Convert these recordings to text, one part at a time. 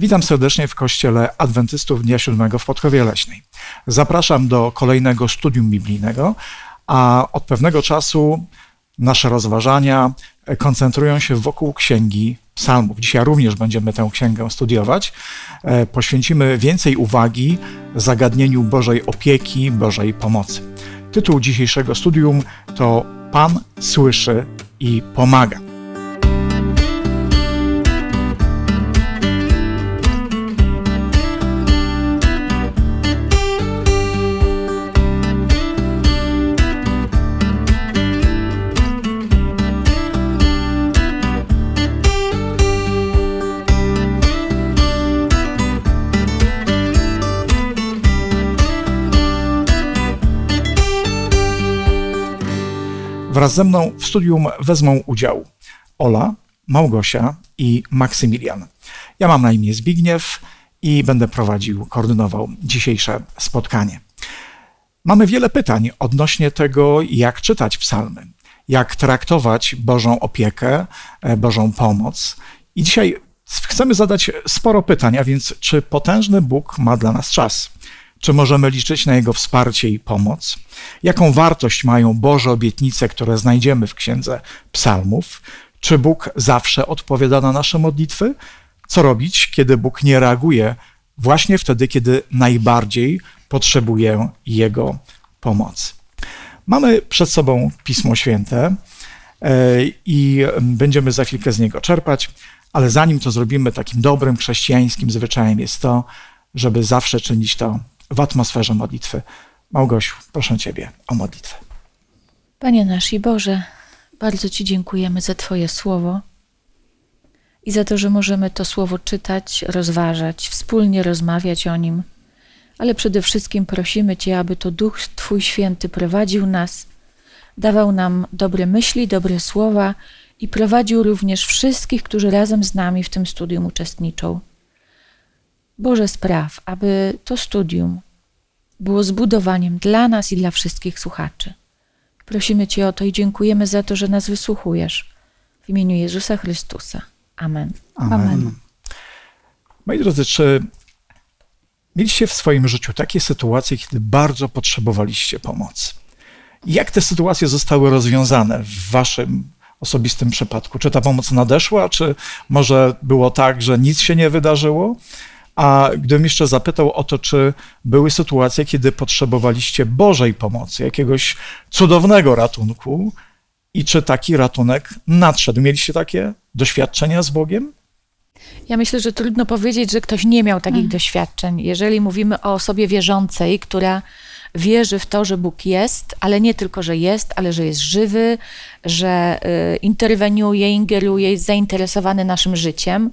Witam serdecznie w Kościele Adwentystów Dnia Siódmego w Podkowie Leśnej. Zapraszam do kolejnego studium biblijnego, a od pewnego czasu nasze rozważania koncentrują się wokół Księgi Psalmów. Dzisiaj również będziemy tę księgę studiować. E, poświęcimy więcej uwagi zagadnieniu Bożej opieki, Bożej pomocy. Tytuł dzisiejszego studium to Pan słyszy i pomaga. Wraz ze mną w studium wezmą udział Ola, Małgosia i Maksymilian. Ja mam na imię Zbigniew i będę prowadził, koordynował dzisiejsze spotkanie. Mamy wiele pytań odnośnie tego, jak czytać psalmy, jak traktować Bożą opiekę, e, Bożą pomoc. I dzisiaj chcemy zadać sporo pytań, a więc czy potężny Bóg ma dla nas czas? Czy możemy liczyć na Jego wsparcie i pomoc? Jaką wartość mają Boże obietnice, które znajdziemy w Księdze Psalmów? Czy Bóg zawsze odpowiada na nasze modlitwy? Co robić, kiedy Bóg nie reaguje właśnie wtedy, kiedy najbardziej potrzebuje Jego pomocy? Mamy przed sobą Pismo Święte e, i będziemy za chwilkę z niego czerpać, ale zanim to zrobimy, takim dobrym chrześcijańskim zwyczajem jest to, żeby zawsze czynić to w atmosferze modlitwy. Małgosiu, proszę Ciebie o modlitwę. Panie nasz i Boże, bardzo Ci dziękujemy za Twoje słowo i za to, że możemy to słowo czytać, rozważać, wspólnie rozmawiać o nim, ale przede wszystkim prosimy Cię, aby to Duch Twój Święty prowadził nas, dawał nam dobre myśli, dobre słowa i prowadził również wszystkich, którzy razem z nami w tym studium uczestniczą. Boże, spraw, aby to studium było zbudowaniem dla nas i dla wszystkich słuchaczy. Prosimy Cię o to i dziękujemy za to, że nas wysłuchujesz. W imieniu Jezusa Chrystusa. Amen. Amen. Amen. Moi drodzy, czy mieliście w swoim życiu takie sytuacje, kiedy bardzo potrzebowaliście pomocy? Jak te sytuacje zostały rozwiązane w Waszym osobistym przypadku? Czy ta pomoc nadeszła, czy może było tak, że nic się nie wydarzyło? A gdybym jeszcze zapytał o to, czy były sytuacje, kiedy potrzebowaliście Bożej pomocy, jakiegoś cudownego ratunku i czy taki ratunek nadszedł? Mieliście takie doświadczenia z Bogiem? Ja myślę, że trudno powiedzieć, że ktoś nie miał takich hmm. doświadczeń. Jeżeli mówimy o osobie wierzącej, która wierzy w to, że Bóg jest, ale nie tylko, że jest, ale że jest żywy, że y, interweniuje, ingeruje, jest zainteresowany naszym życiem,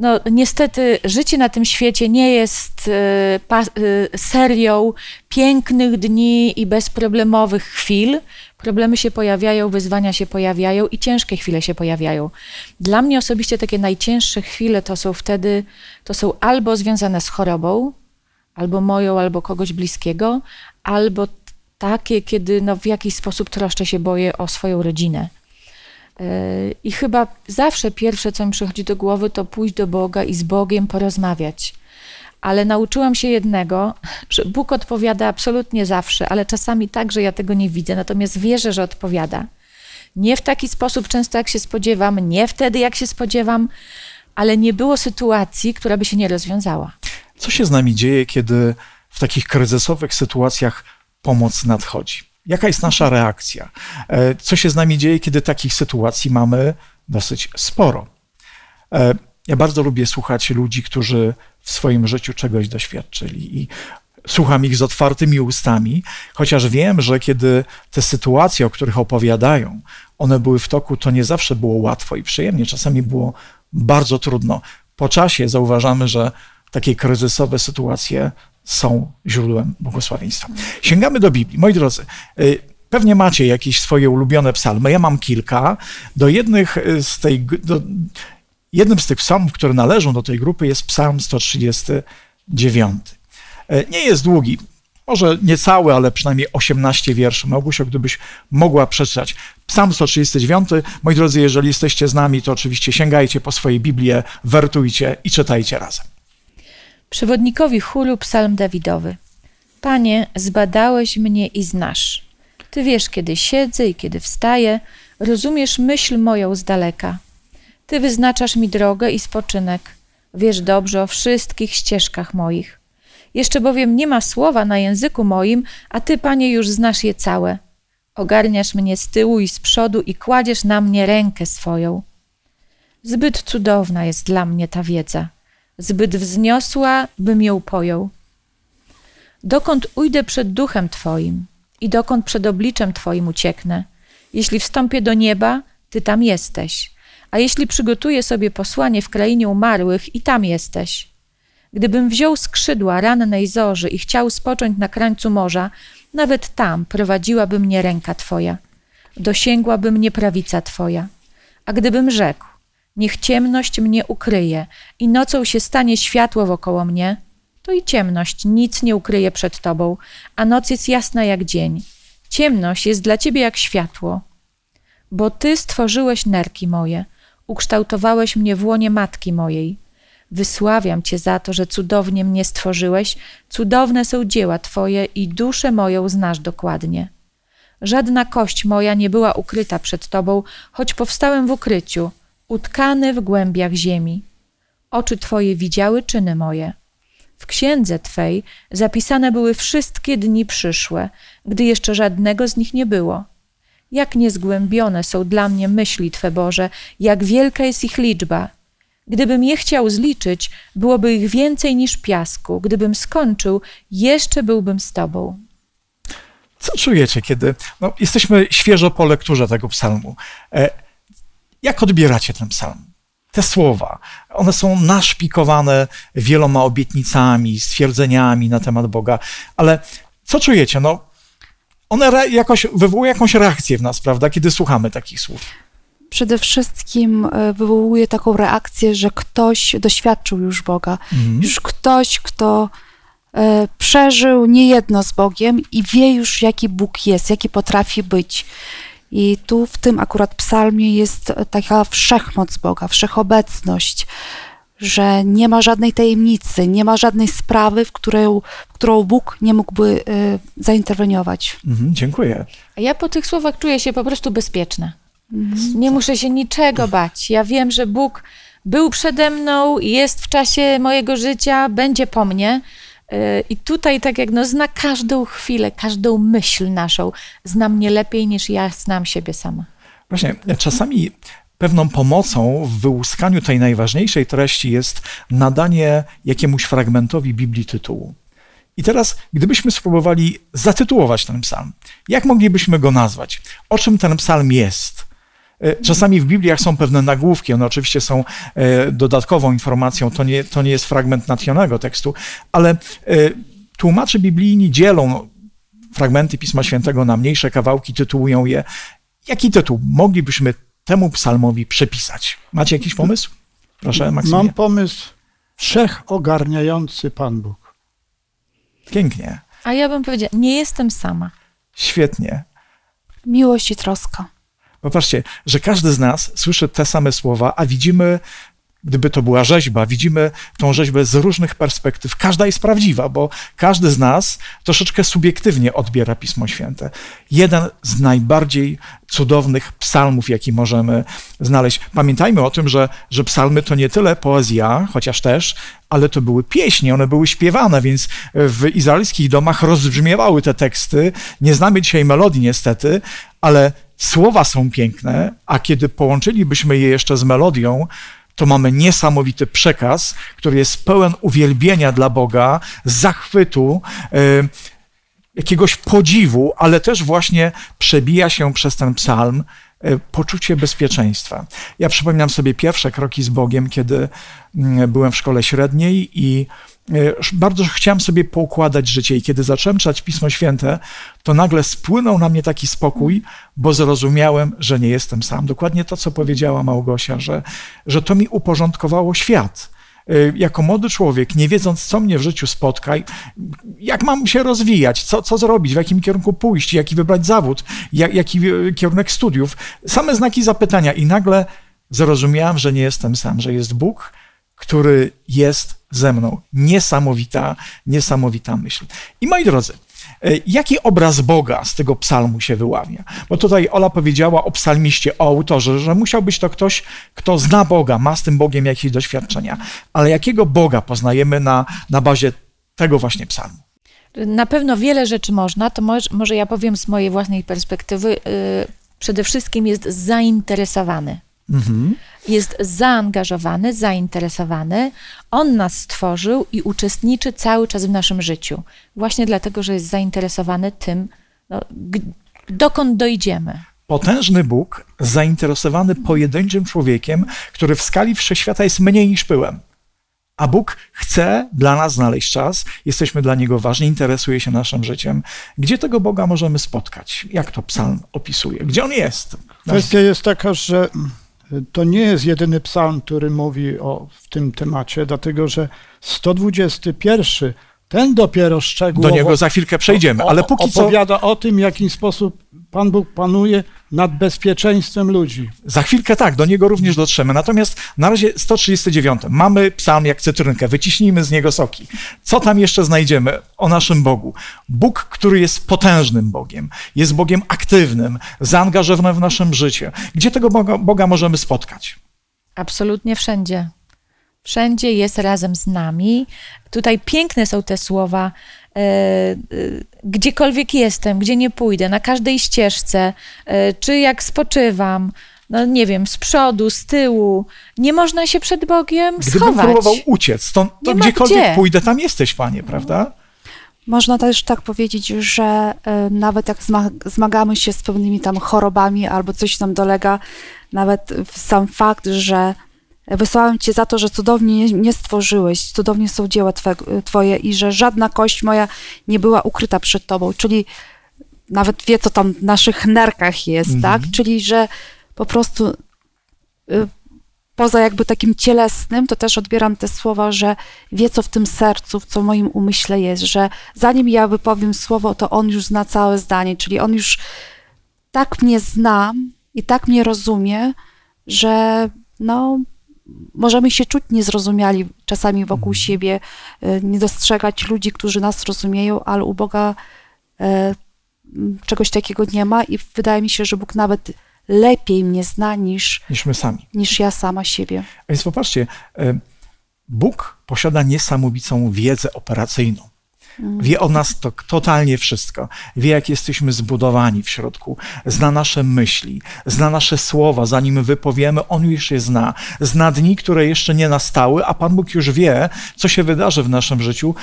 no, niestety życie na tym świecie nie jest y, y, serią pięknych dni i bezproblemowych chwil. Problemy się pojawiają, wyzwania się pojawiają i ciężkie chwile się pojawiają. Dla mnie osobiście takie najcięższe chwile to są wtedy, to są albo związane z chorobą, albo moją, albo kogoś bliskiego, albo takie, kiedy no, w jakiś sposób troszczę się boję o swoją rodzinę i chyba zawsze pierwsze, co mi przychodzi do głowy, to pójść do Boga i z Bogiem porozmawiać. Ale nauczyłam się jednego, że Bóg odpowiada absolutnie zawsze, ale czasami tak, że ja tego nie widzę, natomiast wierzę, że odpowiada. Nie w taki sposób często, jak się spodziewam, nie wtedy, jak się spodziewam, ale nie było sytuacji, która by się nie rozwiązała. Co się z nami dzieje, kiedy w takich kryzysowych sytuacjach pomoc nadchodzi? Jaka jest nasza reakcja? E, co się z nami dzieje, kiedy takich sytuacji mamy dosyć sporo? E, ja bardzo lubię słuchać ludzi, którzy w swoim życiu czegoś doświadczyli i słucham ich z otwartymi ustami, chociaż wiem, że kiedy te sytuacje, o których opowiadają, one były w toku, to nie zawsze było łatwo i przyjemnie, czasami było bardzo trudno. Po czasie zauważamy, że takie kryzysowe sytuacje są źródłem błogosławieństwa. Sięgamy do Biblii. Moi drodzy, y, pewnie macie jakieś swoje ulubione psalmy. Ja mam kilka. Do jednych y, z tej, do, jednym z tych psalmów, które należą do tej grupy jest psalm 139. Y, nie jest długi, może nie cały, ale przynajmniej 18 wierszy. Małgusio, gdybyś mogła przeczytać. Psalm 139. Moi drodzy, jeżeli jesteście z nami, to oczywiście sięgajcie po swoje Biblię, wertujcie i czytajcie razem. Przewodnikowi chóru psalm Dawidowy. Panie, zbadałeś mnie i znasz. Ty wiesz, kiedy siedzę i kiedy wstaję, rozumiesz myśl moją z daleka. Ty wyznaczasz mi drogę i spoczynek. Wiesz dobrze o wszystkich ścieżkach moich. Jeszcze bowiem nie ma słowa na języku moim, a Ty, Panie, już znasz je całe. Ogarniasz mnie z tyłu i z przodu i kładziesz na mnie rękę swoją. Zbyt cudowna jest dla mnie ta wiedza, zbyt wzniosła, bym ją pojął. Dokąd ujdę przed duchem Twoim i dokąd przed obliczem Twoim ucieknę? Jeśli wstąpię do nieba, Ty tam jesteś, a jeśli przygotuję sobie posłanie w krainie umarłych, i tam jesteś. Gdybym wziął skrzydła rannej zorzy i chciał spocząć na krańcu morza, nawet tam prowadziłaby mnie ręka Twoja, dosięgłaby mnie prawica Twoja. A gdybym rzekł, niech ciemność mnie ukryje i nocą się stanie światło wokoło mnie, to i ciemność nic nie ukryje przed Tobą, a noc jest jasna jak dzień. Ciemność jest dla Ciebie jak światło. Bo Ty stworzyłeś nerki moje, ukształtowałeś mnie w łonie matki mojej. Wysławiam Cię za to, że cudownie mnie stworzyłeś, cudowne są dzieła Twoje i duszę moją znasz dokładnie. Żadna kość moja nie była ukryta przed Tobą, choć powstałem w ukryciu, utkany w głębiach ziemi. Oczy Twoje widziały czyny moje. W księdze Twej zapisane były wszystkie dni przyszłe, gdy jeszcze żadnego z nich nie było. Jak niezgłębione są dla mnie myśli Twe Boże, jak wielka jest ich liczba. Gdybym je chciał zliczyć, byłoby ich więcej niż piasku. Gdybym skończył, jeszcze byłbym z Tobą. Co czujecie, kiedy no, jesteśmy świeżo po lekturze tego psalmu? E, jak odbieracie ten psalm? Te słowa, one są naszpikowane wieloma obietnicami, stwierdzeniami na temat Boga, ale co czujecie? No, one jakoś wywołują jakąś reakcję w nas, prawda, kiedy słuchamy takich słów przede wszystkim e, wywołuje taką reakcję, że ktoś doświadczył już Boga, mhm. już ktoś, kto e, przeżył niejedno z Bogiem i wie już, jaki Bóg jest, jaki potrafi być. I tu w tym akurat psalmie jest taka wszechmoc Boga, wszechobecność, że nie ma żadnej tajemnicy, nie ma żadnej sprawy, w którą, w którą Bóg nie mógłby y, zainterweniować. Mhm, dziękuję. A ja po tych słowach czuję się po prostu bezpieczna. Nie muszę się niczego bać. Ja wiem, że Bóg był przede mną, jest w czasie mojego życia, będzie po mnie. Y, I tutaj, tak jak no, zna każdą chwilę, każdą myśl naszą, zna mnie lepiej niż ja znam siebie sama. Właśnie, czasami pewną pomocą w wyłuskaniu tej najważniejszej treści jest nadanie jakiemuś fragmentowi Biblii tytułu. I teraz, gdybyśmy spróbowali zatytułować ten psalm, jak moglibyśmy go nazwać? O czym ten psalm jest? E, czasami w Bibliach są pewne nagłówki, one oczywiście są e, dodatkową informacją, to nie, to nie jest fragment natchnionego tekstu, ale e, tłumacze biblijni dzielą fragmenty Pisma Świętego na mniejsze kawałki, tytułują je. Jaki tytuł moglibyśmy temu psalmowi przepisać? Macie jakiś pomysł? Proszę, Maksymilian. Mam pomysł. Wszechogarniający Pan Bóg. Pięknie. A ja bym powiedziała, nie jestem sama. Świetnie. Miłość i troska. Popatrzcie, że każdy z nas słyszy te same słowa, a widzimy, gdyby to była rzeźba, widzimy tą rzeźbę z różnych perspektyw. Każda jest prawdziwa, bo każdy z nas troszeczkę subiektywnie odbiera Pismo Święte. Jeden z najbardziej cudownych psalmów, jaki możemy znaleźć. Pamiętajmy o tym, że, że psalmy to nie tyle poezja, chociaż też, ale to były pieśni, one były śpiewane, więc w izraelskich domach rozbrzmiewały te teksty. Nie znamy dzisiaj melodii niestety, ale słowa są piękne, a kiedy połączylibyśmy je jeszcze z melodią, to mamy niesamowity przekaz, który jest pełen uwielbienia dla Boga, zachwytu, e, jakiegoś podziwu, ale też właśnie przebija się przez ten psalm e, poczucie bezpieczeństwa. Ja przypominam sobie pierwsze kroki z Bogiem, kiedy mm, byłem w szkole średniej i bardzo chciałem sobie poukładać życie i kiedy zacząłem czytać Pismo Święte, to nagle spłynął na mnie taki spokój, bo zrozumiałem, że nie jestem sam. Dokładnie to, co powiedziała Małgosia, że, że to mi uporządkowało świat. y, jako młody człowiek, nie wiedząc, co mnie w życiu spotka, jak mam się rozwijać, co, co zrobić, w jakim kierunku pójść, jaki wybrać zawód, jak, jaki kierunek studiów, same znaki zapytania i nagle zrozumiałem, że nie jestem sam, że jest Bóg, który jest ze mną. Niesamowita, niesamowita myśl. I moi drodzy, e, Jaki obraz Boga z tego psalmu się wyławia? Bo tutaj Ola powiedziała o psalmiście, o autorze, że musiał być to ktoś, kto zna Boga, ma z tym Bogiem jakieś doświadczenia. Ale jakiego Boga poznajemy na, na bazie tego właśnie psalmu? Na pewno wiele rzeczy można, to może, może ja powiem z mojej własnej perspektywy. Yy, przede wszystkim jest zainteresowany. Mhm. Jest zaangażowany, zainteresowany. On nas stworzył i uczestniczy cały czas w naszym życiu. Właśnie dlatego, że jest zainteresowany tym, no, dokąd dojdziemy. Potężny Bóg, zainteresowany pojedynczym człowiekiem, który w skali wszechświata jest mniej niż pyłem. A Bóg chce dla nas znaleźć czas, jesteśmy dla Niego ważni, interesuje się naszym życiem. Gdzie tego Boga możemy spotkać? Jak to psalm opisuje? Gdzie On jest? Kwestia jest taka, że to nie jest jedyny psalm, który mówi o w tym temacie, dlatego że 121 ten dopiero szczegółowo. Do niego za chwilkę przejdziemy, ale póki co. Opowiada o tym, w jaki sposób Pan Bóg panuje nad bezpieczeństwem ludzi. Za chwilkę tak, do niego również dotrzemy. Natomiast na razie 139. Mamy psalm jak cytrynkę, wyciśnijmy z niego soki. Co tam jeszcze znajdziemy o naszym Bogu? Bóg, który jest potężnym Bogiem, jest Bogiem aktywnym, zaangażowanym w naszym życie. Gdzie tego Boga, Boga możemy spotkać? Absolutnie wszędzie. Wszędzie jest razem z nami. Tutaj piękne są te słowa. E, e, gdziekolwiek jestem, gdzie nie pójdę, na każdej ścieżce, e, czy jak spoczywam, no nie wiem, z przodu, z tyłu, nie można się przed Bogiem Gdybym schować. Gdybym próbował uciec, to, to gdziekolwiek gdzie. pójdę, tam jesteś, Panie, prawda? Można też tak powiedzieć, że nawet jak zmagamy się z pewnymi tam chorobami albo coś nam dolega, nawet sam fakt, że Wysłałem Cię za to, że cudownie nie stworzyłeś, cudownie są dzieła Twoje i że żadna kość moja nie była ukryta przed Tobą, czyli nawet wie, co tam w naszych nerkach jest, mhm. tak? Czyli, że po prostu y, poza jakby takim cielesnym, to też odbieram te słowa, że wie, co w tym sercu, co w moim umyśle jest, że zanim ja wypowiem słowo, to On już zna całe zdanie, czyli On już tak mnie zna i tak mnie rozumie, że no, możemy się czuć niezrozumiali czasami wokół mhm. siebie, e, nie dostrzegać ludzi, którzy nas rozumieją, ale u Boga e, czegoś takiego nie ma i wydaje mi się, że Bóg nawet lepiej mnie zna niż, niż my sami. Niż ja sama siebie. A więc popatrzcie, e, Bóg posiada niesamowitą wiedzę operacyjną. Wie o nas to totalnie wszystko. Wie, jak jesteśmy zbudowani w środku. Zna nasze myśli, zna nasze słowa, zanim wypowiemy, On już je zna. Zna dni, które jeszcze nie nastały, a Pan Bóg już wie, co się wydarzy w naszym życiu.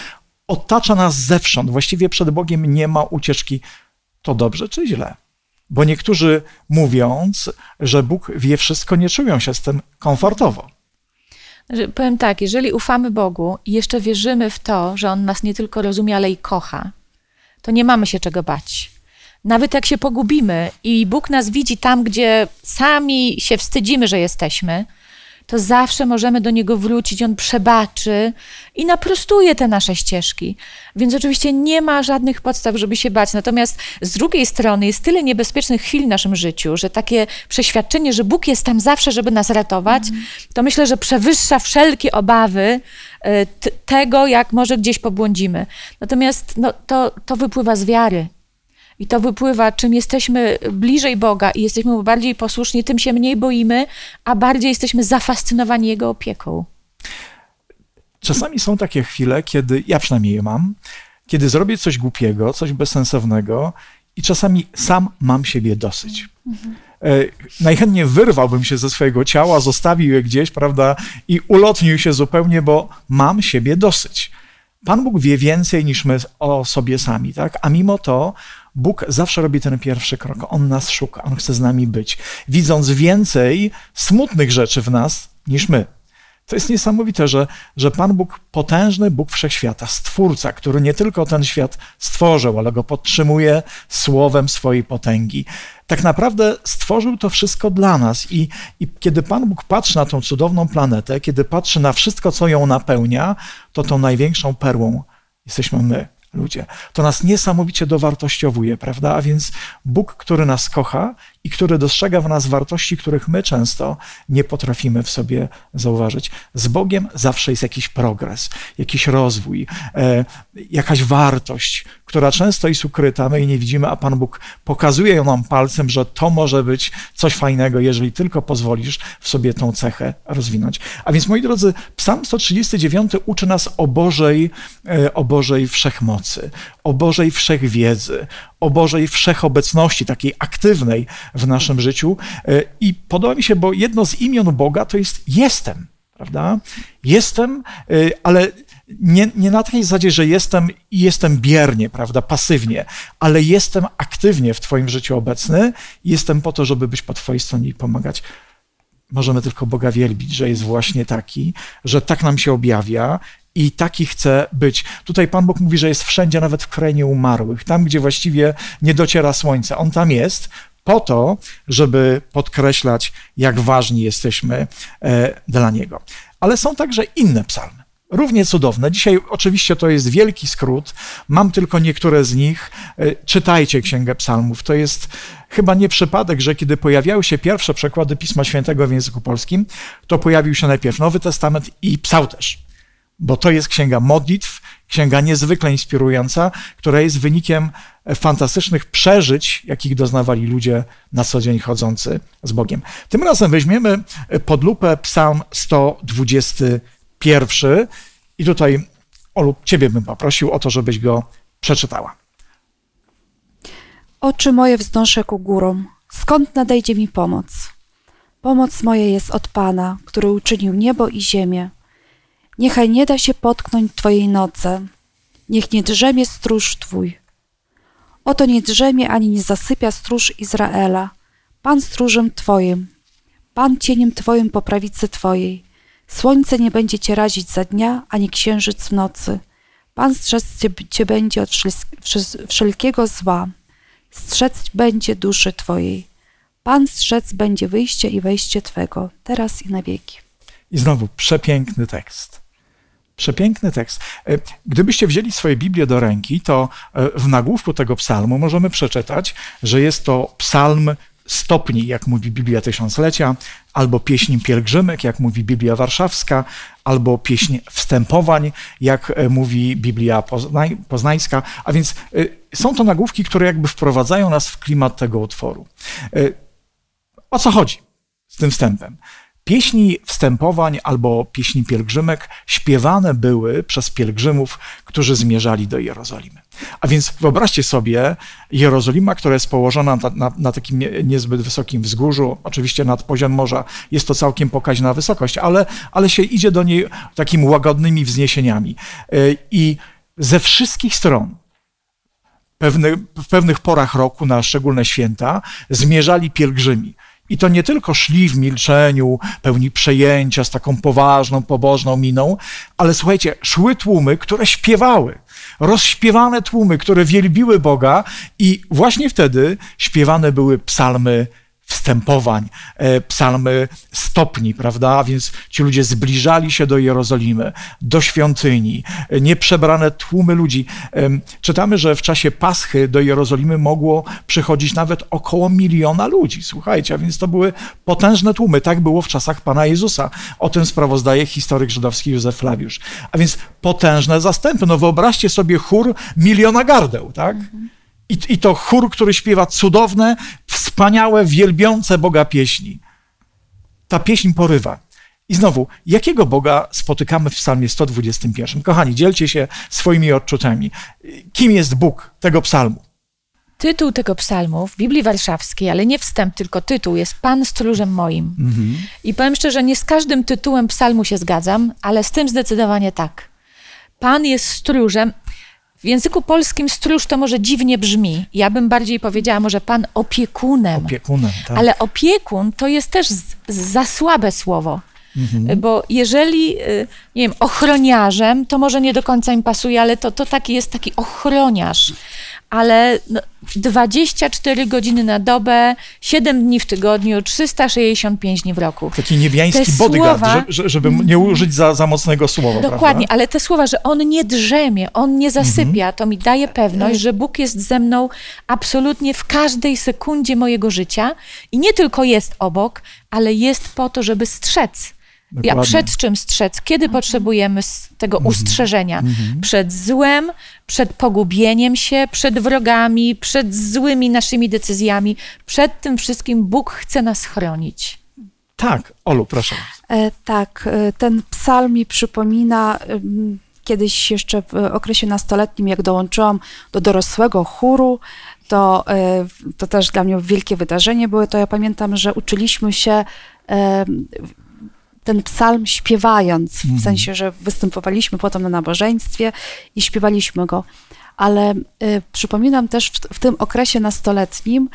Otacza nas zewsząd. Właściwie przed Bogiem nie ma ucieczki. To dobrze czy źle? Bo niektórzy mówiąc, że Bóg wie wszystko, nie czują się z tym komfortowo. Powiem tak, jeżeli ufamy Bogu i jeszcze wierzymy w to, że On nas nie tylko rozumie, ale i kocha, to nie mamy się czego bać. Nawet jak się pogubimy i Bóg nas widzi tam, gdzie sami się wstydzimy, że jesteśmy, to zawsze możemy do Niego wrócić, On przebaczy i naprostuje te nasze ścieżki. Więc oczywiście nie ma żadnych podstaw, żeby się bać. Natomiast z drugiej strony jest tyle niebezpiecznych chwil w naszym życiu, że takie przeświadczenie, że Bóg jest tam zawsze, żeby nas ratować, mm. to myślę, że przewyższa wszelkie obawy e, tego, jak może gdzieś pobłądzimy. Natomiast no, to, to wypływa z wiary. I to wypływa, czym jesteśmy bliżej Boga i jesteśmy mu bardziej posłuszni, tym się mniej boimy, a bardziej jesteśmy zafascynowani Jego opieką. Czasami są takie chwile, kiedy ja przynajmniej je mam, kiedy zrobię coś głupiego, coś bezsensownego i czasami sam mam siebie dosyć. Mhm. Najchętniej wyrwałbym się ze swojego ciała, zostawił je gdzieś, prawda, i ulotnił się zupełnie, bo mam siebie dosyć. Pan Bóg wie więcej niż my o sobie sami, tak? A mimo to Bóg zawsze robi ten pierwszy krok. On nas szuka, on chce z nami być, widząc więcej smutnych rzeczy w nas niż my. To jest niesamowite, że, że Pan Bóg, potężny Bóg Wszechświata, Stwórca, który nie tylko ten świat stworzył, ale go podtrzymuje słowem swojej potęgi, tak naprawdę stworzył to wszystko dla nas. I, I kiedy Pan Bóg patrzy na tą cudowną planetę, kiedy patrzy na wszystko, co ją napełnia, to tą największą perłą jesteśmy my ludzie. To nas niesamowicie dowartościowuje, prawda? A więc Bóg, który nas kocha i który dostrzega w nas wartości, których my często nie potrafimy w sobie zauważyć. Z Bogiem zawsze jest jakiś progres, jakiś rozwój, e, jakaś wartość, która często jest ukryta, my jej nie widzimy, a Pan Bóg pokazuje ją nam palcem, że to może być coś fajnego, jeżeli tylko pozwolisz w sobie tą cechę rozwinąć. A więc, moi drodzy, Psalm 139 uczy nas o Bożej, e, o Bożej wszechmocy, o Bożej wszechwiedzy, o Bożej wszechobecności, takiej aktywnej w naszym życiu. E, I podoba mi się, bo jedno z imion Boga to jest jestem, prawda? Jestem, e, ale nie, nie na takiej zasadzie, że jestem i jestem biernie, prawda, pasywnie, ale jestem aktywnie w Twoim życiu obecny jestem po to, żeby być po Twojej stronie i pomagać. Możemy tylko Boga wielbić, że jest właśnie taki, że tak nam się objawia i taki chce być. Tutaj Pan Bóg mówi, że jest wszędzie, nawet w krainie umarłych, tam, gdzie właściwie nie dociera słońce. On tam jest po to, żeby podkreślać, jak ważni jesteśmy e, dla Niego. Ale są także inne psalmy. Równie cudowne. Dzisiaj oczywiście to jest wielki skrót. Mam tylko niektóre z nich. E, czytajcie Księgę Psalmów. To jest chyba nie przypadek, że kiedy pojawiały się pierwsze przekłady Pisma Świętego w języku polskim, to pojawił się najpierw Nowy Testament i Psałterz bo to jest księga modlitw, księga niezwykle inspirująca, która jest wynikiem fantastycznych przeżyć, jakich doznawali ludzie na co dzień chodzący z Bogiem. Tym razem weźmiemy pod lupę Psalm 121 i tutaj, Olu, ciebie bym poprosił o to, żebyś go przeczytała. Oczy moje wznoszę ku górom. Skąd nadejdzie mi pomoc? Pomoc moja jest od Pana, który uczynił niebo i ziemię. Niechaj nie da się potknąć Twojej nocy, niech nie drzemie stróż Twój. Oto nie drzemie ani nie zasypia stróż Izraela, Pan stróżem Twoim, Pan cieniem Twoim po prawicy Twojej. Słońce nie będzie Cię razić za dnia, ani księżyc w nocy. Pan strzec Cię będzie od wszelkiego zła. Strzec będzie duszy Twojej. Pan strzec będzie wyjście i wejście Twego, teraz i na wieki. I znowu przepiękny tekst. Przepiękny tekst. E, gdybyście wzięli swoje Biblię do ręki, to e, w nagłówku tego psalmu możemy przeczytać, że jest to psalm stopni, jak mówi Biblia Tysiąclecia, albo pieśń pielgrzymek, jak mówi Biblia Warszawska, albo pieśń wstępowań, jak e, mówi Biblia Poznań, Poznańska. A więc są to nagłówki, które jakby wprowadzają nas w klimat tego utworu. O co chodzi z tym wstępem? Pieśni wstępowań albo pieśni pielgrzymek śpiewane były przez pielgrzymów, którzy zmierzali do Jerozolimy. A więc wyobraźcie sobie Jerozolima, która jest położona na, na, na, takim niezbyt wysokim wzgórzu, oczywiście nad poziom morza jest to całkiem pokaźna wysokość, ale, ale się idzie do niej takimi łagodnymi wzniesieniami. E, I ze wszystkich stron pewne, w pewnych porach roku na szczególne święta zmierzali pielgrzymi. I to nie tylko szli w milczeniu, pełni przejęcia, z taką poważną, pobożną miną, ale słuchajcie, szły tłumy, które śpiewały. Rozśpiewane tłumy, które wielbiły Boga, i właśnie wtedy śpiewane były psalmy wstępowań, e, psalmy stopni, prawda? Więc ci ludzie zbliżali się do Jerozolimy, do świątyni, e, nieprzebrane tłumy ludzi. Czytamy, że w czasie Paschy do Jerozolimy mogło przychodzić nawet około miliona ludzi. Słuchajcie, a więc to były potężne tłumy. Tak było w czasach Pana Jezusa. O tym sprawozdaje historyk żydowski Józef Flawiusz. A więc potężne zastępy. No wyobraźcie sobie chór miliona gardeł, tak? Mhm. I, I to chór, który śpiewa cudowne, wspaniałe, wielbiące Boga pieśni. Ta pieśń porywa. I znowu, jakiego Boga spotykamy w psalmie 121? Kochani, dzielcie się swoimi odczuciami. Kim jest Bóg tego psalmu? Tytuł tego psalmu w Biblii Warszawskiej, ale nie wstęp, tylko tytuł, jest Pan stróżem moim. Mhm. I powiem szczerze, nie z każdym tytułem psalmu się zgadzam, ale z tym zdecydowanie tak. Pan jest stróżem. W języku polskim stróż to może dziwnie brzmi. Ja bym bardziej powiedziała może pan opiekunem. Opiekunem, tak. Ale opiekun to jest też za słabe słowo. Mhm. Bo jeżeli, y, nie wiem, ochroniarzem, to może nie do końca mi pasuje, ale to, to taki jest taki ochroniarz ale 24 no, godziny na dobę, 7 dni w tygodniu, 365 dni w roku. Taki niebiański te bodyguard, słowa, żeby, żeby nie użyć za, za mocnego słowa. Dokładnie, prawda? ale te słowa, że on nie drzemie, on nie zasypia, mhm. to mi daje pewność, że Bóg jest ze mną absolutnie w każdej sekundzie mojego życia i nie tylko jest obok, ale jest po to, żeby strzec Dokładnie. Ja przed czym strzec? Kiedy mhm. potrzebujemy tego mhm. ustrzeżenia? Mhm. Przed złem, przed pogubieniem się, przed wrogami, przed złymi naszymi decyzjami. Przed tym wszystkim Bóg chce nas chronić. Tak, Olu, proszę. E, tak, e, ten psalm mi przypomina kiedyś jeszcze w okresie nastoletnim, jak dołączyłam do dorosłego chóru, to, e, to też dla mnie wielkie wydarzenie było. To ja pamiętam, że uczyliśmy się ten psalm śpiewając, w mhm. sensie, że występowaliśmy potem na nabożeństwie i śpiewaliśmy go. Ale y, przypominam też w, w, tym okresie nastoletnim,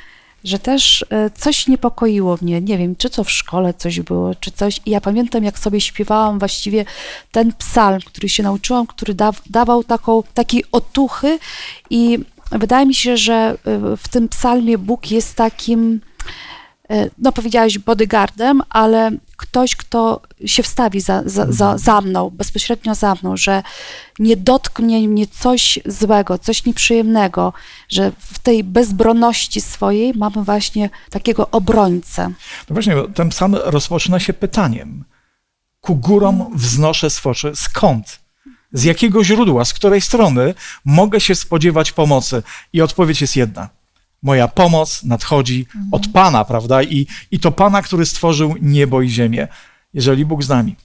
że też y, coś niepokoiło mnie. Nie wiem, czy to w szkole coś było, czy coś. I ja pamiętam, jak sobie śpiewałam właściwie ten psalm, który się nauczyłam, który da, dawał taką, takiej otuchy i wydaje mi się, że y, w tym psalmie Bóg jest takim no powiedziałeś bodyguardem, ale ktoś, kto się wstawi za, za, za, mhm. za mną, bezpośrednio za mną, że nie dotknie mnie coś złego, coś nieprzyjemnego, że w tej bezbronności swojej mamy właśnie takiego obrońcę. No właśnie, ten psalm rozpoczyna się pytaniem. Ku górom wznoszę swocze. Skąd? Z jakiego źródła, z której strony mogę się spodziewać pomocy? I odpowiedź jest jedna – moja pomoc nadchodzi mhm. od Pana, prawda? I, I to Pana, który stworzył niebo i ziemię. Jeżeli Bóg z nami.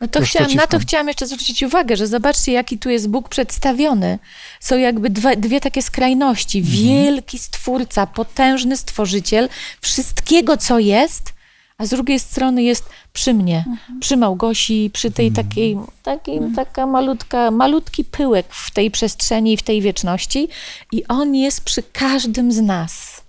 No to chciałam, na to chciałam jeszcze zwrócić uwagę, że zobaczcie, jaki tu jest Bóg przedstawiony. Są jakby dwie, dwie takie skrajności. Mhm. Wielki Stwórca, potężny Stworzyciel wszystkiego, co jest, a z drugiej strony jest przy mnie, mhm. przy Małgosi, przy tej mhm. takiej, takiej mhm. taka malutka, malutki pyłek w tej przestrzeni, w tej wieczności i on jest przy każdym z nas.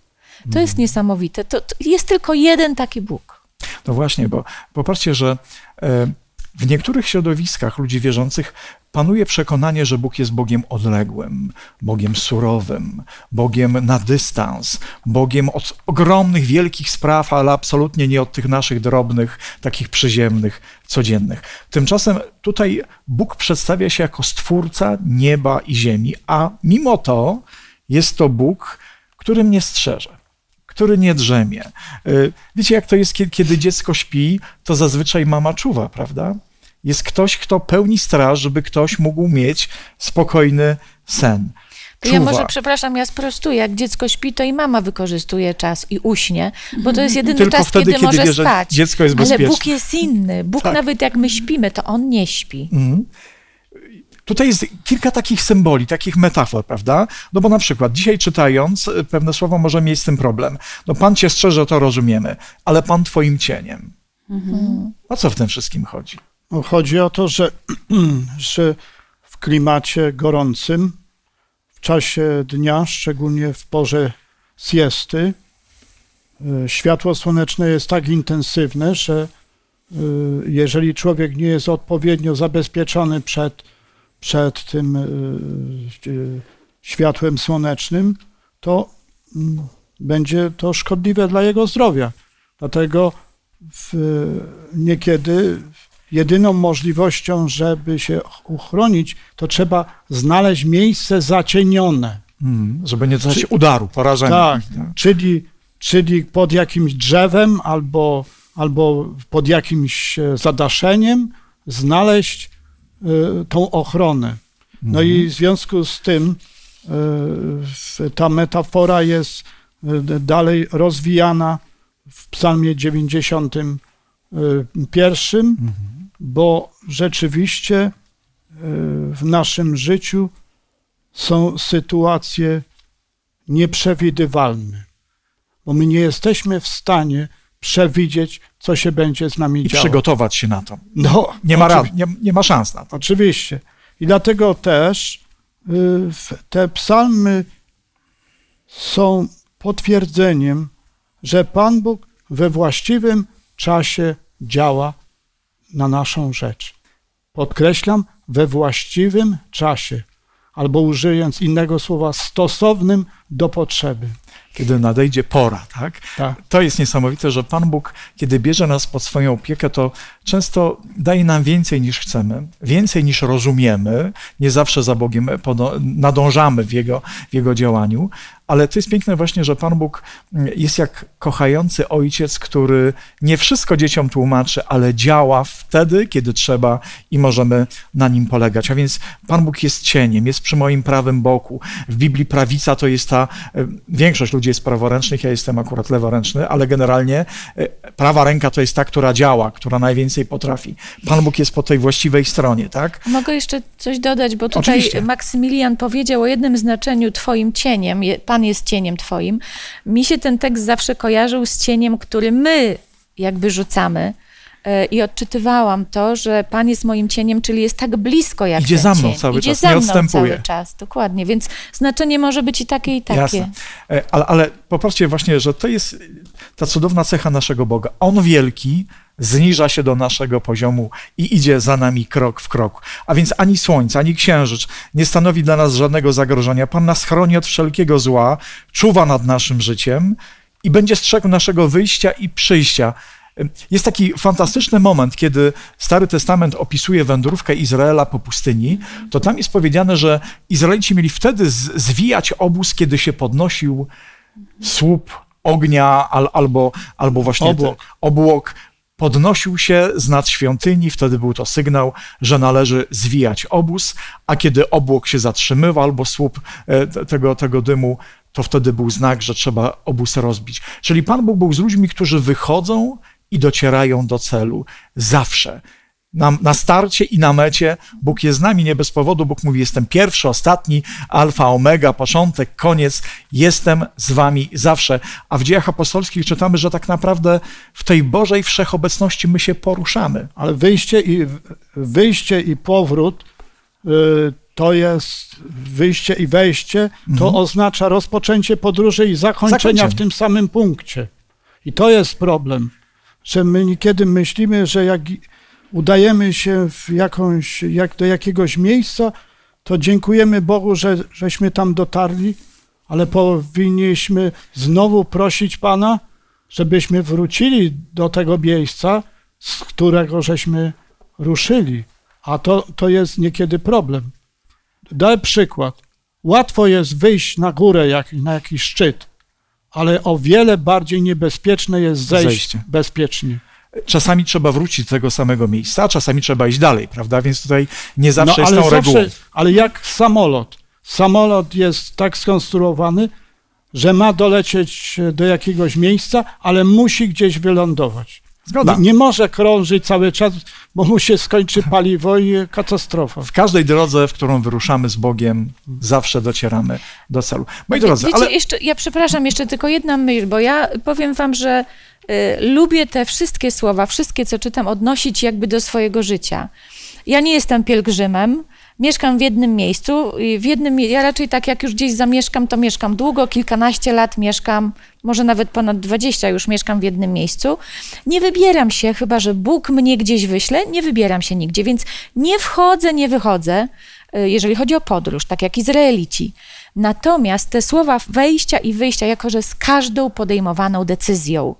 To jest mhm. niesamowite. To, to, jest tylko jeden taki Bóg. No właśnie, bo popatrzcie, że e, w niektórych środowiskach ludzi wierzących panuje przekonanie, że Bóg jest Bogiem odległym, Bogiem surowym, Bogiem na dystans, Bogiem od ogromnych, wielkich spraw, ale absolutnie nie od tych naszych drobnych, takich przyziemnych, codziennych. Tymczasem tutaj Bóg przedstawia się jako stwórca nieba i ziemi, a mimo to jest to Bóg, który mnie strzeże który nie drzemie. Y, wiecie, jak to jest, kiedy dziecko śpi, to zazwyczaj mama czuwa, prawda? Jest ktoś, kto pełni straż, żeby ktoś mógł mieć spokojny sen. To ja może, przepraszam, ja sprostuję. Jak dziecko śpi, to i mama wykorzystuje czas i uśnie, bo to jest jedyny Tylko czas, wtedy, kiedy, kiedy może wie, spać. dziecko jest bezpieczne. Ale Bóg jest inny. Bóg tak. nawet jak my śpimy, to On nie śpi. Mhm. Tutaj jest kilka takich symboli, takich metafor, prawda? No bo na przykład dzisiaj czytając e, pewne słowo może mieć z tym problem. No Pan cię strzeże, to rozumiemy, ale Pan twoim cieniem. Mhm. O co w tym wszystkim chodzi? Chodzi o to, że, że w klimacie gorącym, w czasie dnia, szczególnie w porze siesty, e, światło słoneczne jest tak intensywne, że e, jeżeli człowiek nie jest odpowiednio zabezpieczony przed, przed tym e, światłem słonecznym, to mm, będzie to szkodliwe dla jego zdrowia. Dlatego w, niekiedy jedyną możliwością, żeby się uchronić, to trzeba znaleźć miejsce zacienione. Hmm, żeby nie dostać udaru, porażenia. Tak, tak, Czyli, czyli pod jakimś drzewem albo, albo pod jakimś e, zadaszeniem znaleźć y, tą ochronę. No i w związku z tym y, ta metafora jest dalej rozwijana w psalmie 91, mhm bo rzeczywiście e, w naszym życiu są sytuacje nieprzewidywalne, bo my nie jesteśmy w stanie przewidzieć, co się będzie z nami I działo. przygotować się na to. No, nie, ma rad, nie, nie ma szans na to. Oczywiście. I dlatego też y, te psalmy są potwierdzeniem, że Pan Bóg we właściwym czasie działa na naszą rzecz. Podkreślam, we właściwym czasie, albo użyjąc innego słowa, stosownym do potrzeby kiedy nadejdzie pora, tak? tak? To jest niesamowite, że Pan Bóg, kiedy bierze nas pod swoją opiekę, to często daje nam więcej niż chcemy, więcej niż rozumiemy, nie zawsze za Bogiem nadążamy w Jego, w jego działaniu, ale to jest piękne właśnie, że Pan Bóg jest jak kochający ojciec, który nie wszystko dzieciom tłumaczy, ale działa wtedy, kiedy trzeba i możemy na nim polegać. A więc Pan Bóg jest cieniem, jest przy moim prawym boku. W Biblii prawica to jest ta, e, większość ludzi jest praworęcznych, ja jestem akurat leworęczny, ale generalnie e, prawa ręka to jest ta, która działa, która najwięcej potrafi. Pan Bóg jest po tej właściwej stronie, tak? Mogę jeszcze coś dodać, bo tutaj Oczywiście. Maksymilian powiedział o jednym znaczeniu twoim cieniem. Pan jest cieniem twoim. Mi się ten tekst zawsze kojarzył z cieniem, który my jakby rzucamy. E, I odczytywałam to, że Pan jest moim cieniem, czyli jest tak blisko jak Idzie za mną cień. cały Idzie czas, za mną odstępuje. cały czas, dokładnie. Więc znaczenie może być i takie, i takie. Jasne. E, Ale, ale popatrzcie właśnie, że to jest ta cudowna cecha naszego Boga. On wielki zniża się do naszego poziomu i idzie za nami krok w krok. A więc ani słońce, ani księżyc nie stanowi dla nas żadnego zagrożenia. Pan nas chroni od wszelkiego zła, czuwa nad naszym życiem i będzie strzegł naszego wyjścia i przyjścia. Jest taki fantastyczny moment, kiedy Stary Testament opisuje wędrówkę Izraela po pustyni, to tam jest powiedziane, że Izraelici mieli wtedy zwijać obóz, kiedy się podnosił słup ognia al, albo, albo właśnie obłok. Te, obłok podnosił się z nad świątyni, wtedy był to sygnał, że należy zwijać obóz, a kiedy obłok się zatrzymywał albo słup e, tego, tego dymu, to wtedy był znak, że trzeba obóz rozbić. Czyli Pan Bóg był z ludźmi, którzy wychodzą i docierają do celu. Zawsze. Na, na, starcie i na mecie Bóg jest z nami nie bez powodu. Bóg mówi: Jestem pierwszy, ostatni, alfa, omega, początek, koniec. Jestem z wami zawsze. A w dziejach apostolskich czytamy, że tak naprawdę w tej Bożej wszechobecności my się poruszamy. Ale wyjście i, wyjście i powrót y, to jest wyjście i wejście, to mhm. oznacza rozpoczęcie podróży i zakończenia Zakończenie. w tym samym punkcie. I to jest problem że my niekiedy myślimy, że jak udajemy się w jakąś, jak do jakiegoś miejsca, to dziękujemy Bogu, że żeśmy tam dotarli, ale powinniśmy znowu prosić Pana, żebyśmy wrócili do tego miejsca, z którego żeśmy ruszyli. A to, to jest niekiedy problem. Daj przykład. Łatwo jest wyjść na górę, jak, na jakiś szczyt, ale o wiele bardziej niebezpieczne jest zejść Zejście. bezpiecznie. Czasami trzeba wrócić do tego samego miejsca, czasami trzeba iść dalej, prawda? Więc tutaj nie zawsze no, jest tą regułą. Ale jak samolot. Samolot jest tak skonstruowany, że ma dolecieć do jakiegoś miejsca, ale musi gdzieś wylądować. Zgoda. Nie, nie, może krążyć cały czas, bo mu się skończy paliwo i katastrofa. W każdej drodze, w którą wyruszamy z Bogiem, zawsze docieramy do celu. Moi drodzy, Wiecie, ale... jeszcze, ja przepraszam, jeszcze tylko jedna myśl, bo ja powiem wam, że y, lubię te wszystkie słowa, wszystkie, co czytam, odnosić jakby do swojego życia. Ja nie jestem pielgrzymem, mieszkam w jednym miejscu, w jednym, ja raczej tak jak już gdzieś zamieszkam, to mieszkam długo, kilkanaście lat mieszkam, może nawet ponad dwadzieścia już mieszkam w jednym miejscu. Nie wybieram się, chyba że Bóg mnie gdzieś wyśle, nie wybieram się nigdzie, więc nie wchodzę, nie wychodzę, y, jeżeli chodzi o podróż, tak jak Izraelici. Natomiast te słowa wejścia i wyjścia, jako że z każdą podejmowaną decyzją,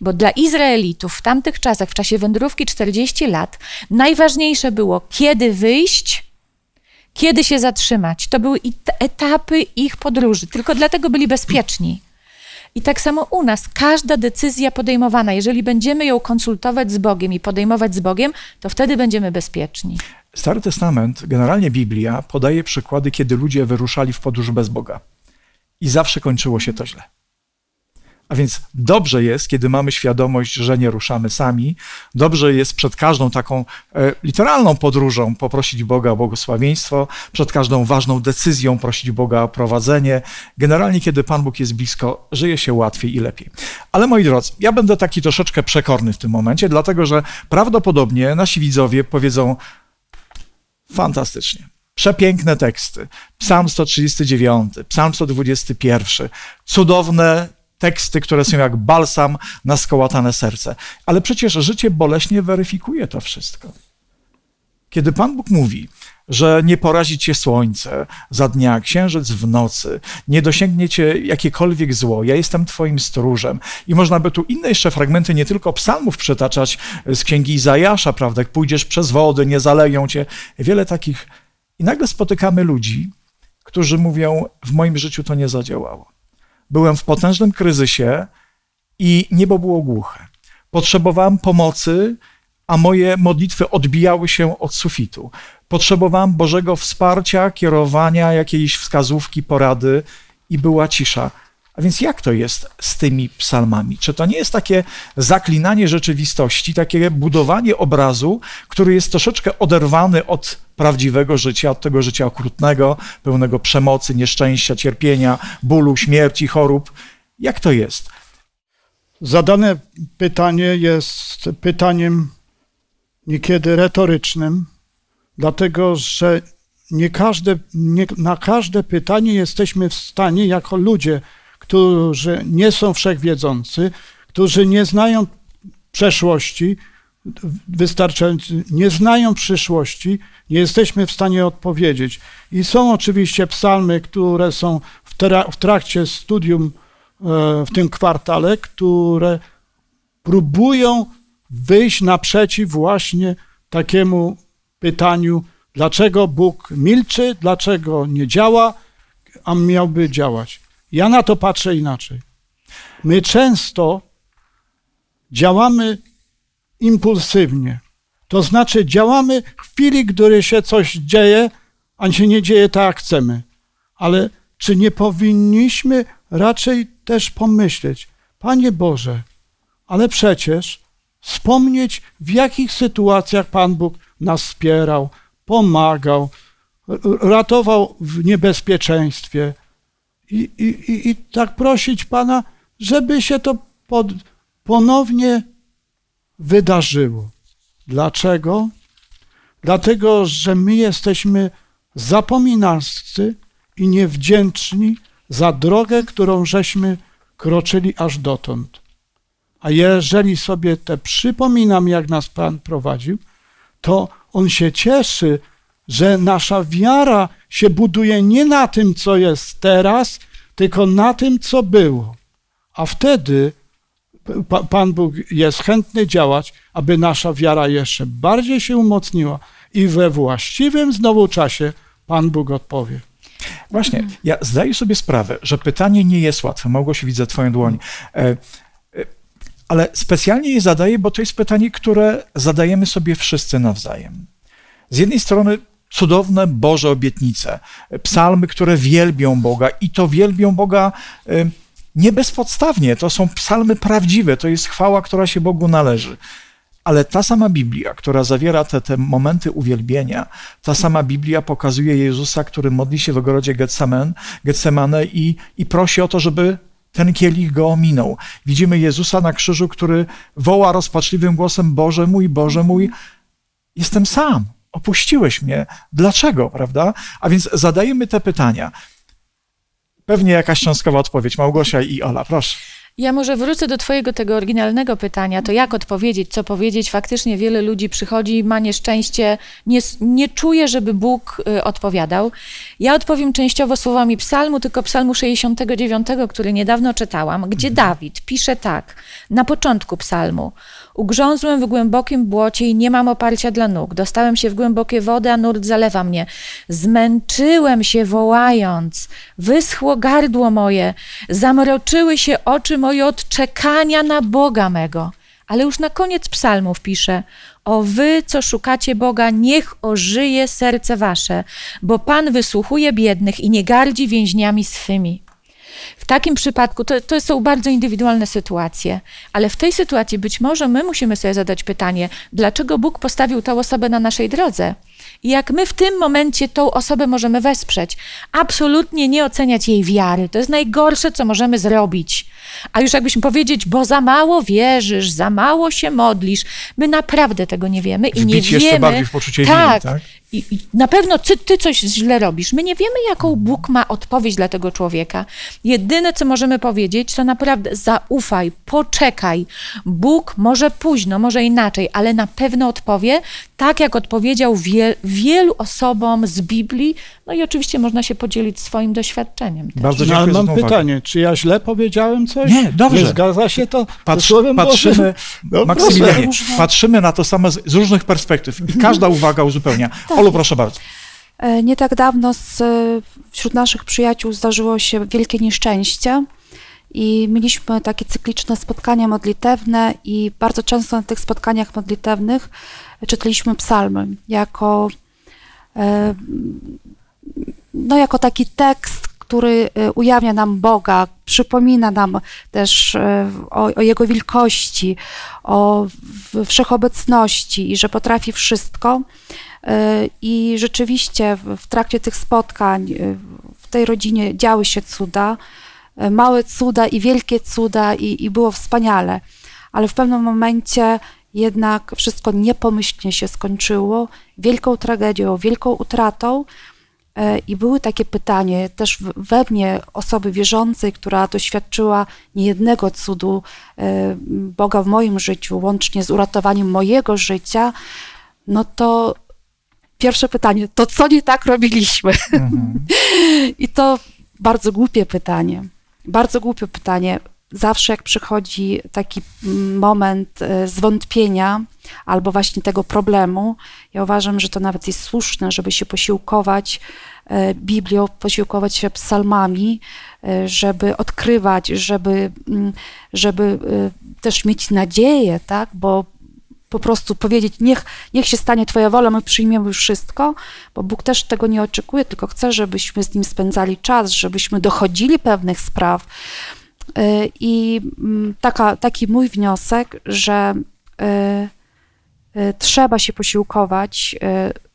bo dla Izraelitów w tamtych czasach, w czasie wędrówki 40 lat, najważniejsze było, kiedy wyjść, kiedy się zatrzymać. To były etapy ich podróży, tylko dlatego byli bezpieczni. I tak samo u nas, każda decyzja podejmowana, jeżeli będziemy ją konsultować z Bogiem i podejmować z Bogiem, to wtedy będziemy bezpieczni. Stary Testament, generalnie Biblia, podaje przykłady, kiedy ludzie wyruszali w podróż bez Boga. I zawsze kończyło się to źle. A więc dobrze jest, kiedy mamy świadomość, że nie ruszamy sami. Dobrze jest przed każdą taką e, literalną podróżą poprosić Boga o błogosławieństwo, przed każdą ważną decyzją prosić Boga o prowadzenie. Generalnie, kiedy Pan Bóg jest blisko, żyje się łatwiej i lepiej. Ale moi drodzy, ja będę taki troszeczkę przekorny w tym momencie, dlatego że prawdopodobnie nasi widzowie powiedzą fantastycznie. Przepiękne teksty. Psalm 139, Psalm 121, cudowne teksty, które są jak balsam na skołatane serce. Ale przecież życie boleśnie weryfikuje to wszystko. Kiedy Pan Bóg mówi, że nie porazi cię słońce za dnia, księżyc w nocy, nie dosięgnie cię jakiekolwiek zło, ja jestem twoim stróżem. I można by tu inne jeszcze fragmenty, nie tylko psalmów przytaczać z księgi Izajasza, prawda, jak pójdziesz przez wody, nie zaleją cię. Wiele takich. I nagle spotykamy ludzi, którzy mówią, w moim życiu to nie zadziałało. Byłem w potężnym kryzysie i niebo było głuche. Potrzebowałem pomocy, a moje modlitwy odbijały się od sufitu. Potrzebowałem Bożego wsparcia, kierowania, jakiejś wskazówki, porady i była cisza. A więc jak to jest z tymi psalmami? Czy to nie jest takie zaklinanie rzeczywistości, takie budowanie obrazu, który jest troszeczkę oderwany od prawdziwego życia, od tego życia okrutnego, pełnego przemocy, nieszczęścia, cierpienia, bólu, śmierci, chorób? Jak to jest? Zadane pytanie jest pytaniem niekiedy retorycznym, dlatego że nie każde, nie, na każde pytanie jesteśmy w stanie, jako ludzie, którzy nie są wszechwiedzący, którzy nie znają przeszłości wystarczająco, nie znają przyszłości, nie jesteśmy w stanie odpowiedzieć. I są oczywiście psalmy, które są w, tra w trakcie studium e, w tym kwartale, które próbują wyjść naprzeciw właśnie takiemu pytaniu, dlaczego Bóg milczy, dlaczego nie działa, a miałby działać. Ja na to patrzę inaczej. My często działamy impulsywnie. To znaczy, działamy w chwili, gdy się coś dzieje, a się nie dzieje tak, jak chcemy. Ale czy nie powinniśmy raczej też pomyśleć, Panie Boże, ale przecież wspomnieć, w jakich sytuacjach Pan Bóg nas wspierał, pomagał, ratował w niebezpieczeństwie. I, i, i tak prosić Pana, żeby się to pod, ponownie wydarzyło. Dlaczego? Dlatego, że my jesteśmy zapominalscy i niewdzięczni za drogę, którą żeśmy kroczyli aż dotąd. A jeżeli sobie te przypominam, jak nas Pan prowadził, to On się cieszy, że nasza wiara się buduje nie na tym, co jest teraz, tylko na tym, co było. A wtedy Pan Bóg jest chętny działać, aby nasza wiara jeszcze bardziej się umocniła i we właściwym znowu czasie Pan Bóg odpowie. Właśnie, ja zdaję sobie sprawę, że pytanie nie jest łatwe. Małgosiu, widzę Twoją dłoń. E, ale specjalnie je zadaję, bo to jest pytanie, które zadajemy sobie wszyscy nawzajem. Z jednej strony cudowne Boże obietnice, psalmy, które wielbią Boga i to wielbią Boga nie bezpodstawnie, to są psalmy prawdziwe, to jest chwała, która się Bogu należy. Ale ta sama Biblia, która zawiera te, te momenty uwielbienia, ta sama Biblia pokazuje Jezusa, który modli się w ogrodzie Getsemane i, i prosi o to, żeby ten kielich go ominął. Widzimy Jezusa na krzyżu, który woła rozpaczliwym głosem: Boże mój, Boże mój, jestem sam. Opuściłeś mnie. Dlaczego, prawda? A więc zadajemy te pytania. Pewnie jakaś cząstkowa odpowiedź. Małgosia i Ola, proszę. Ja może wrócę do Twojego tego oryginalnego pytania, to jak odpowiedzieć, co powiedzieć. Faktycznie wiele ludzi przychodzi, ma nieszczęście, nie, nie czuje, żeby Bóg y, odpowiadał. Ja odpowiem częściowo słowami psalmu, tylko psalmu 69, który niedawno czytałam, gdzie mhm. Dawid pisze tak, na początku psalmu. Ugrzązłem w głębokim błocie i nie mam oparcia dla nóg. Dostałem się w głębokie wody, a nurt zalewa mnie. Zmęczyłem się wołając. Wyschło gardło moje. Zamroczyły się oczy moje od czekania na Boga mego. Ale już na koniec psalmów pisze: O wy, co szukacie Boga, niech ożyje serce wasze, bo Pan wysłuchuje biednych i nie gardzi więźniami swymi. W takim przypadku to, to są bardzo indywidualne sytuacje, ale w tej sytuacji być może my musimy sobie zadać pytanie, dlaczego Bóg postawił tę osobę na naszej drodze? I jak my w tym momencie tą osobę możemy wesprzeć? Absolutnie nie oceniać jej wiary. To jest najgorsze, co możemy zrobić. A już jakbyśmy powiedzieć, bo za mało wierzysz, za mało się modlisz, my naprawdę tego nie wiemy i Wbić nie jeszcze wiemy. bardziej w poczucie tak, winy, tak? I, I, na pewno ty, ty coś źle robisz. My nie wiemy, jaką Bóg ma odpowiedź dla tego człowieka. Jedyne, co możemy powiedzieć, to naprawdę zaufaj, poczekaj. Bóg może późno, może inaczej, ale na pewno odpowie, tak jak odpowiedział wie, wielu osobom z Biblii. No i oczywiście można się podzielić swoim doświadczeniem. Też. Bardzo dziękuję no, mam pytanie, czy ja źle powiedziałem coś? Nie, dobrze. Nie zgadza się to? Patrz, patrzymy, no, Maksymilianie, patrzymy na to samo z, z różnych perspektyw i każda uwaga uzupełnia. tak. Olu, proszę bardzo. E, nie tak dawno z, wśród naszych przyjaciół zdarzyło się wielkie nieszczęście i mieliśmy takie cykliczne spotkania modlitewne i bardzo często na tych spotkaniach modlitewnych czytaliśmy psalmy jako, e, no, jako taki tekst, który e, ujawnia nam Boga, przypomina nam też o, o, Jego wielkości, o wszechobecności i że potrafi wszystko. E, I rzeczywiście w trakcie tych spotkań e, w tej rodzinie działy się cuda, e, małe cuda i wielkie cuda, i, i było wspaniale. Ale w pewnym momencie jednak wszystko niepomyślnie się skończyło, wielką tragedią, wielką utratą. I były takie pytanie też we mnie, osoby wierzącej, która doświadczyła niejednego cudu Boga w moim życiu, łącznie z uratowaniem mojego życia, no to pierwsze pytanie, to co nie tak robiliśmy? Mhm. I to bardzo głupie pytanie. Bardzo głupie pytanie. Zawsze jak przychodzi taki moment e, zwątpienia albo właśnie tego problemu, ja uważam, że to nawet jest słuszne, żeby się posiłkować e, Biblią, posiłkować się psalmami, e, żeby odkrywać, żeby, mm, żeby też mieć nadzieję, tak? bo po prostu powiedzieć, niech, niech się stanie Twoja wola, my przyjmiemy wszystko, bo Bóg też tego nie oczekuje, tylko chce, żebyśmy z Nim spędzali czas, żebyśmy dochodzili pewnych spraw. I mm, taka, taki mój wniosek, że trzeba się posiłkować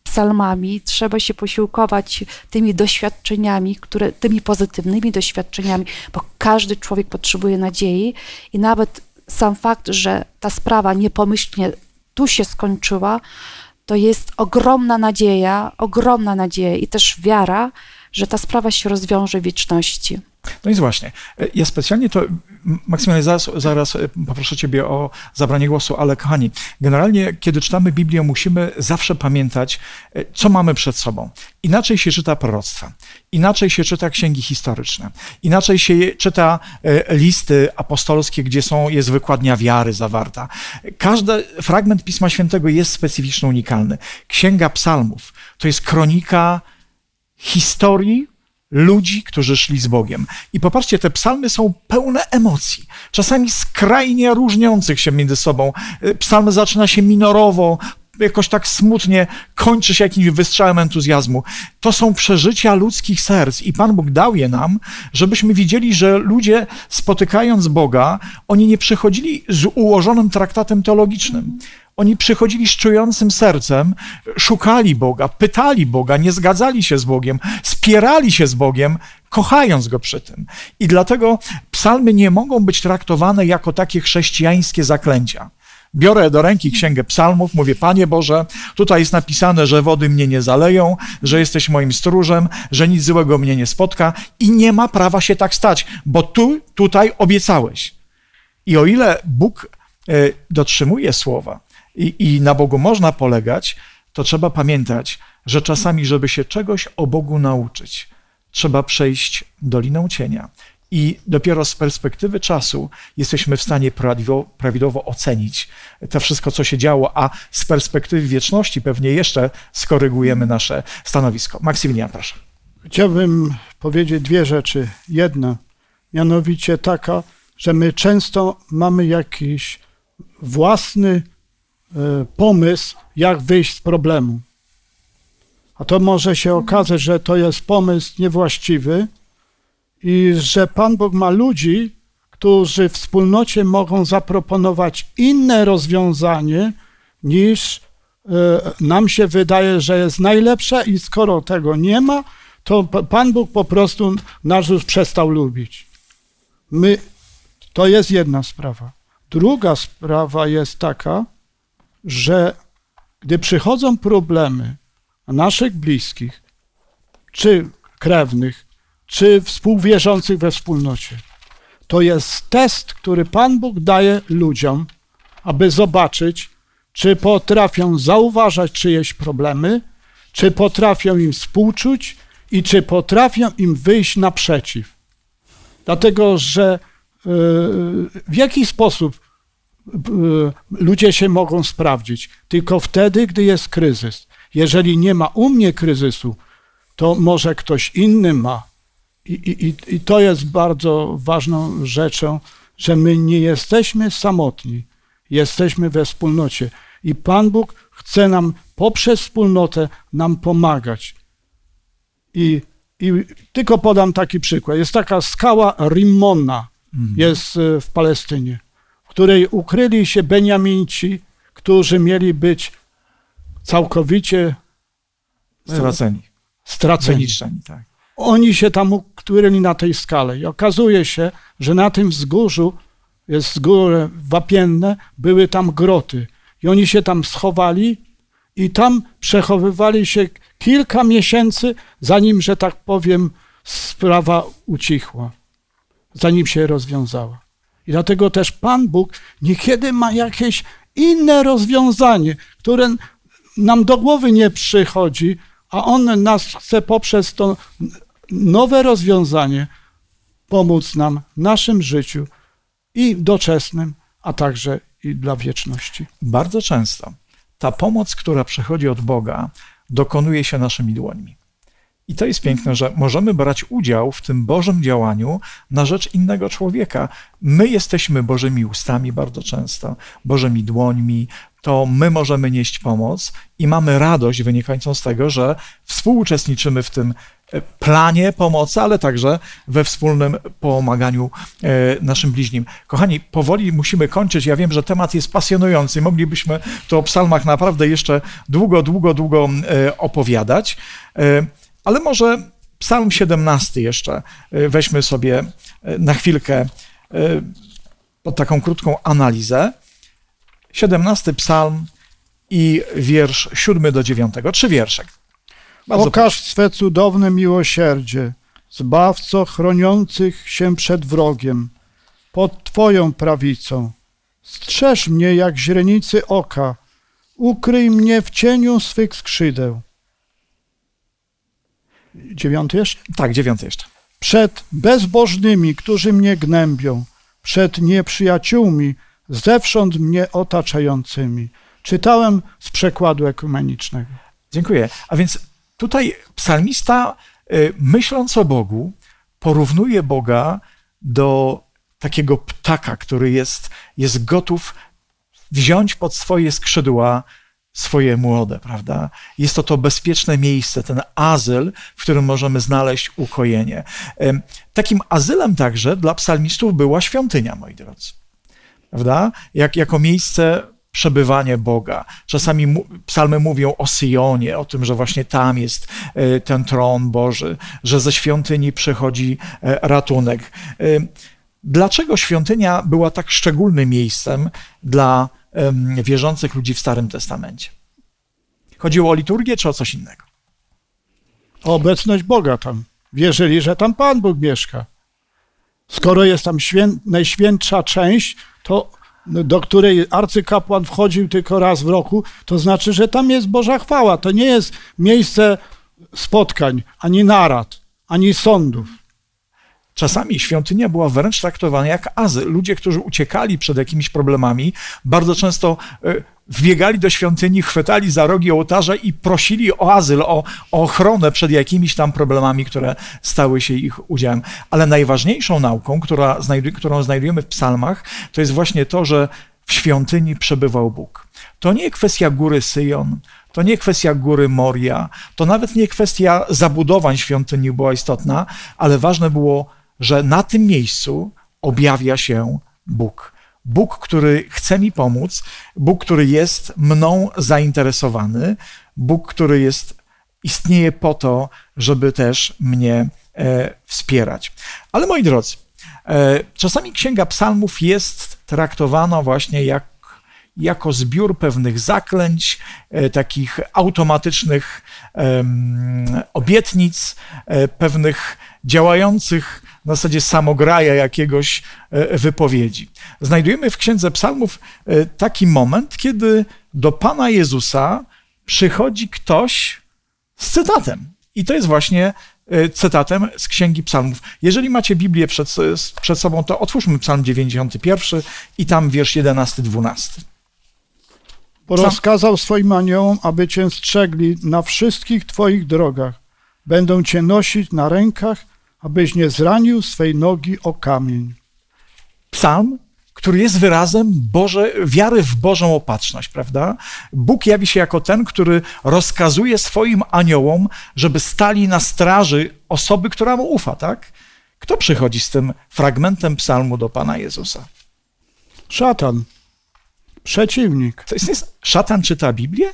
psalmami, trzeba się posiłkować tymi doświadczeniami, które, tymi pozytywnymi doświadczeniami, bo każdy człowiek potrzebuje nadziei i nawet sam fakt, że ta sprawa niepomyślnie tu się skończyła, to jest ogromna nadzieja, ogromna nadzieja i też wiara, że ta sprawa się rozwiąże w wieczności. No i właśnie. Ja specjalnie to, Maksymilianie, zaraz, zaraz e, poproszę Ciebie o zabranie głosu, ale kochani, generalnie, kiedy czytamy Biblię, musimy zawsze pamiętać, e, co mamy przed sobą. Inaczej się czyta proroctwa, inaczej się czyta księgi historyczne, inaczej się czyta e, listy apostolskie, gdzie są, jest wykładnia wiary zawarta. Każdy fragment Pisma Świętego jest specyficzny, unikalny. Księga Psalmów to jest kronika historii, ludzi, którzy szli z Bogiem. I popatrzcie, te psalmy są pełne emocji, czasami skrajnie różniących się między sobą. Y, psalm zaczyna się minorowo, jakoś tak smutnie, kończy się jakimś wystrzałem entuzjazmu. To są przeżycia ludzkich serc i Pan Bóg dał je nam, żebyśmy widzieli, że ludzie spotykając Boga, oni nie przychodzili z ułożonym traktatem teologicznym. Oni przychodzili z czującym sercem, szukali Boga, pytali Boga, nie zgadzali się z Bogiem, spierali się z Bogiem, kochając Go przy tym. I dlatego psalmy nie mogą być traktowane jako takie chrześcijańskie zaklęcia. Biorę do ręki księgę psalmów, mówię, Panie Boże, tutaj jest napisane, że wody mnie nie zaleją, że jesteś moim stróżem, że nic złego mnie nie spotka i nie ma prawa się tak stać, bo tu, tutaj obiecałeś. I o ile Bóg e, dotrzymuje słowa, i, i na Bogu można polegać, to trzeba pamiętać, że czasami, żeby się czegoś o Bogu nauczyć, trzeba przejść doliną cienia. I dopiero z perspektywy czasu jesteśmy w stanie prawidłowo, prawidłowo ocenić to wszystko, co się działo, a z perspektywy wieczności pewnie jeszcze skorygujemy nasze stanowisko. Maksymilian, proszę. Chciałbym powiedzieć dwie rzeczy. Jedna, mianowicie taka, że my często mamy jakiś własny pomysł, jak wyjść z problemu. A to może się okazać, że to jest pomysł niewłaściwy i że Pan Bóg ma ludzi, którzy w wspólnocie mogą zaproponować inne rozwiązanie niż e, nam się wydaje, że jest najlepsze i skoro tego nie ma, to Pan Bóg po prostu nas już przestał lubić. My, to jest jedna sprawa. Druga sprawa jest taka, że gdy przychodzą problemy, naszych bliskich, czy krewnych, czy współwierzących we wspólnocie. To jest test, który Pan Bóg daje ludziom, aby zobaczyć, czy potrafią zauważać czyjeś problemy, czy potrafią im współczuć i czy potrafią im wyjść naprzeciw. Dlatego, że e, w jaki sposób ludzie się mogą sprawdzić? Tylko wtedy, gdy jest kryzys. Jeżeli nie ma u mnie kryzysu, to może ktoś inny ma. I, i, I to jest bardzo ważną rzeczą, że my nie jesteśmy samotni, jesteśmy we wspólnocie. I Pan Bóg chce nam poprzez wspólnotę nam pomagać. I, i tylko podam taki przykład. Jest taka skała Rimona, mhm. jest e, w Palestynie, której ukryli się Beniaminci, którzy mieli być całkowicie e, straceni. Straceni. Tak. Oni się tam ukryli na tej skale i okazuje się, że na tym wzgórzu, jest wzgórze wapienne, były tam groty. I oni się tam schowali i tam przechowywali się kilka miesięcy, zanim, że tak powiem, sprawa ucichła, zanim się rozwiązała. I dlatego też Pan Bóg niekiedy ma jakieś inne rozwiązanie, które nam do głowy nie przychodzi, a On nas chce poprzez to nowe rozwiązanie pomóc nam w naszym życiu i doczesnym, a także i dla wieczności. Bardzo często ta pomoc, która przychodzi od Boga, dokonuje się naszymi dłońmi. I to jest piękne, że możemy brać udział w tym Bożym działaniu na rzecz innego człowieka. My jesteśmy Bożymi ustami bardzo często, Bożymi dłońmi, to my możemy nieść pomoc i mamy radość wynikającą z tego, że współuczestniczymy w tym e, planie pomocy, ale także we wspólnym pomaganiu e, naszym bliźnim. Kochani, powoli musimy kończyć. Ja wiem, że temat jest pasjonujący. Moglibyśmy tu o psalmach naprawdę jeszcze długo, długo, długo e, opowiadać, ale może psalm 17 jeszcze weźmy sobie na chwilkę pod taką krótką analizę. 17 psalm i wiersz 7 do 9. Trzy wierszek. Bardzo Okaż proszę. swe cudowne miłosierdzie, zbawco chroniących się przed wrogiem, pod Twoją prawicą. Strzeż mnie jak źrenicy oka, ukryj mnie w cieniu swych skrzydeł. Dziewiąty jeszcze? Tak, dziewiąty jeszcze. Przed bezbożnymi, którzy mnie gnębią, przed nieprzyjaciółmi, zewsząd mnie otaczającymi. Czytałem z przekładu ekumenicznego. Dziękuję. A więc tutaj psalmista, y, myśląc o Bogu, porównuje Boga do takiego ptaka, który jest, jest gotów wziąć pod swoje skrzydła swoje młode, prawda? Jest to to bezpieczne miejsce, ten azyl, w którym możemy znaleźć ukojenie. Takim azylem także dla psalmistów była świątynia, moi drodzy prawda? Jak, jako miejsce przebywania Boga. Czasami psalmy mówią o Syjonie, o tym, że właśnie tam jest e, ten tron Boży, że ze świątyni przychodzi e, ratunek. Dlaczego świątynia była tak szczególnym miejscem dla wierzących ludzi w Starym Testamencie? Chodziło o liturgię czy o coś innego? O obecność Boga tam. Wierzyli, że tam Pan Bóg mieszka. Skoro jest tam świę, najświętsza część, to do której arcykapłan wchodził tylko raz w roku, to znaczy, że tam jest Boża chwała. To nie jest miejsce spotkań, ani narad, ani sądów. Czasami świątynia była wręcz traktowana jak azyl. Ludzie, którzy uciekali przed jakimiś problemami, bardzo często e, wbiegali do świątyni, chwytali za rogi ołtarza i prosili o azyl, o, o ochronę przed jakimiś tam problemami, które stały się ich udziałem. Ale najważniejszą nauką, która, którą znajdujemy w psalmach, to jest właśnie to, że w świątyni przebywał Bóg. To nie kwestia góry Syjon, to nie kwestia góry Moria, to nawet nie kwestia zabudowań świątyni była istotna, ale ważne było, że na tym miejscu objawia się Bóg. Bóg, który chce mi pomóc, Bóg, który jest mną zainteresowany, Bóg, który jest, istnieje po to, żeby też mnie e, wspierać. Ale moi drodzy, e, czasami Księga Psalmów jest traktowana właśnie jak, jako zbiór pewnych zaklęć, e, takich automatycznych obietnic, e, pewnych działających na zasadzie samograja jakiegoś e, wypowiedzi. Znajdujemy w Księdze Psalmów taki moment, kiedy do Pana Jezusa przychodzi ktoś z cytatem. I to jest właśnie Y, cytatem z Księgi Psalmów. Jeżeli macie Biblię przed, przed sobą, to otwórzmy Psalm 91 i tam wiersz 11-12. Bo rozkazał swoim aniołom, aby cię strzegli na wszystkich twoich drogach. Będą cię nosić na rękach, abyś nie zranił swej nogi o kamień. Psalm który jest wyrazem Boże, wiary w Bożą opatrzność, prawda? Bóg jawi się jako ten, który rozkazuje swoim aniołom, żeby stali na straży osoby, która mu ufa, tak? Kto przychodzi z tym fragmentem psalmu do Pana Jezusa? Szatan, przeciwnik. To jest, jest, szatan czyta Biblię?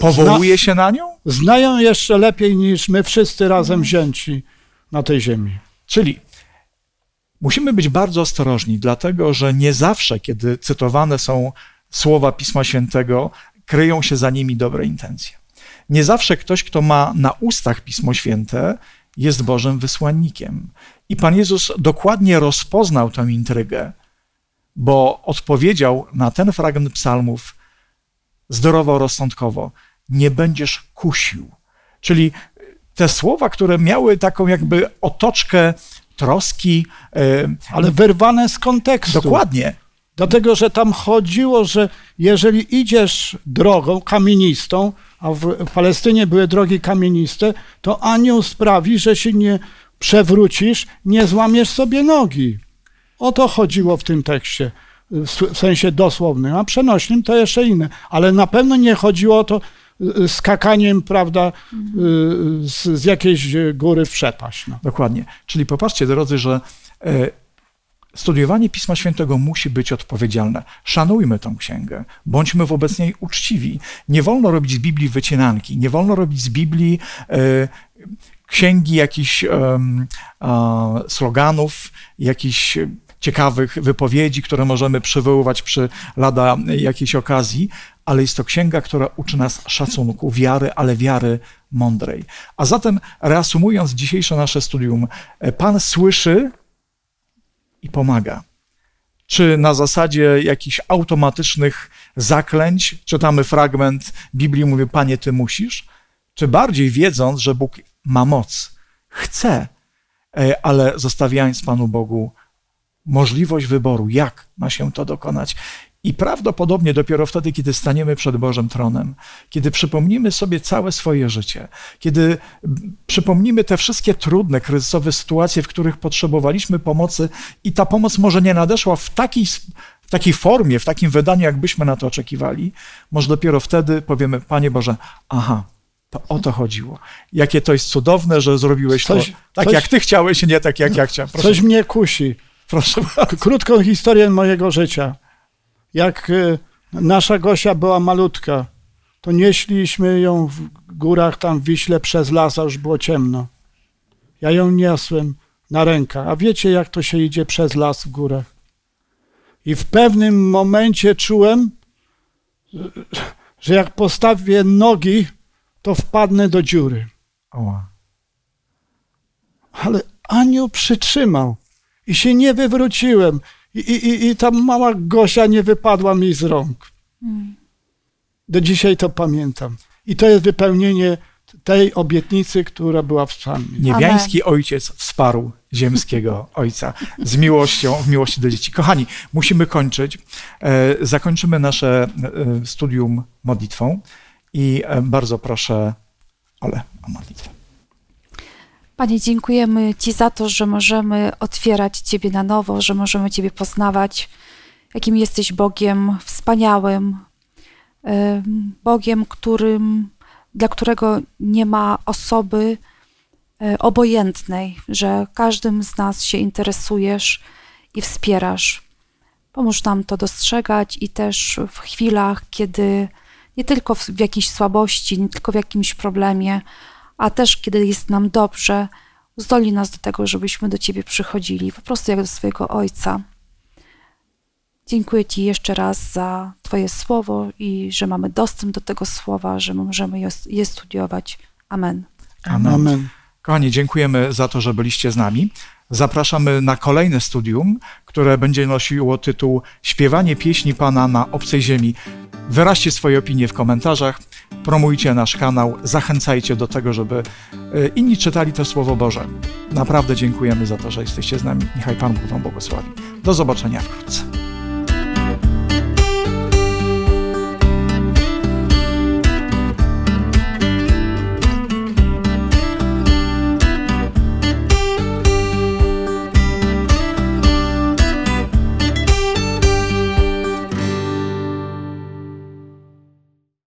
Powołuje się na nią? Znają jeszcze lepiej niż my wszyscy razem wzięci na tej ziemi. Czyli Musimy być bardzo ostrożni, dlatego że nie zawsze, kiedy cytowane są słowa Pisma Świętego, kryją się za nimi dobre intencje. Nie zawsze ktoś, kto ma na ustach Pismo Święte, jest Bożym wysłannikiem. I Pan Jezus dokładnie rozpoznał tę intrygę, bo odpowiedział na ten fragment psalmów zdrowo-rozsądkowo: Nie będziesz kusił. Czyli te słowa, które miały taką jakby otoczkę troski. Ale wyrwane z kontekstu. Dokładnie. Dlatego, że tam chodziło, że jeżeli idziesz drogą kamienistą, a w Palestynie były drogi kamieniste, to anioł sprawi, że się nie przewrócisz, nie złamiesz sobie nogi. O to chodziło w tym tekście, w sensie dosłownym, a przenośnym to jeszcze inne. Ale na pewno nie chodziło o to, skakaniem, prawda, y, z, z jakiejś góry w przepaść. No. Dokładnie. Czyli popatrzcie, drodzy, że e, studiowanie Pisma Świętego musi być odpowiedzialne. Szanujmy tą księgę, bądźmy wobec niej uczciwi. Nie wolno robić z Biblii wycinanki, nie wolno robić z Biblii e, księgi jakichś sloganów, jakichś ciekawych wypowiedzi, które możemy przywoływać przy lada jakiejś okazji, ale jest to księga, która uczy nas szacunku, wiary, ale wiary mądrej. A zatem, reasumując dzisiejsze nasze studium, Pan słyszy i pomaga. Czy na zasadzie jakichś automatycznych zaklęć czytamy fragment Biblii, mówi: Panie, ty musisz? Czy bardziej wiedząc, że Bóg ma moc, chce, e, ale zostawiając Panu Bogu możliwość wyboru, jak ma się to dokonać. I prawdopodobnie dopiero wtedy, kiedy staniemy przed Bożym tronem, kiedy przypomnimy sobie całe swoje życie, kiedy przypomnimy te wszystkie trudne, kryzysowe sytuacje, w których potrzebowaliśmy pomocy i ta pomoc może nie nadeszła w takiej, w takiej formie, w takim wydaniu, jakbyśmy na to oczekiwali, może dopiero wtedy powiemy, Panie Boże, aha, to o to chodziło. Jakie to jest cudowne, że zrobiłeś coś, to tak, coś, jak Ty chciałeś, nie tak, jak ja chciałem. Proszę. Coś mnie kusi. Proszę bardzo. Krótką historię mojego życia. Jak e, nasza Gosia była malutka, to nieśliśmy ją w górach tam w Wiśle przez las, a już było ciemno. Ja ją niosłem na rękach. A wiecie, jak to się idzie przez las w górach? I w pewnym momencie czułem, że jak postawię nogi, to wpadnę do dziury. Ale anioł przytrzymał i się nie wywróciłem. I, i, i ta mała Gosia nie wypadła mi z rąk. Do dzisiaj to pamiętam. I to jest wypełnienie tej obietnicy, która była w psalmie. Niebiański ojciec wsparł ziemskiego ojca z miłością, w miłości do dzieci. Kochani, musimy kończyć. E, zakończymy nasze e, studium modlitwą i e, bardzo proszę Ole o modlitwę. Panie, dziękujemy Ci za to, że możemy otwierać Ciebie na nowo, że możemy Ciebie poznawać, jakim jesteś Bogiem wspaniałym, Bogiem, którym, dla którego nie ma osoby e, obojętnej, że każdym z nas się interesujesz i wspierasz. Pomóż nam to dostrzegać i też w chwilach, kiedy nie tylko w jakiejś słabości, nie tylko w jakimś problemie, a też kiedy jest nam dobrze, uzdolni nas do tego, żebyśmy do Ciebie przychodzili, po prostu jak do swojego Ojca. Dziękuję Ci jeszcze raz za Twoje słowo i że mamy dostęp do tego słowa, że możemy je, je studiować. Amen. Amen. Amen. Kochani, dziękujemy za to, że byliście z nami. Zapraszamy na kolejne studium, które będzie nosiło tytuł Śpiewanie pieśni Pana na obcej ziemi. Wyraźcie swoje opinie w komentarzach, promujcie nasz kanał, zachęcajcie do tego, żeby e, inni czytali to Słowo Boże. Naprawdę dziękujemy za to, że jesteście z nami. Niechaj Pan Bóg Wam błogosławi. Do zobaczenia wkrótce.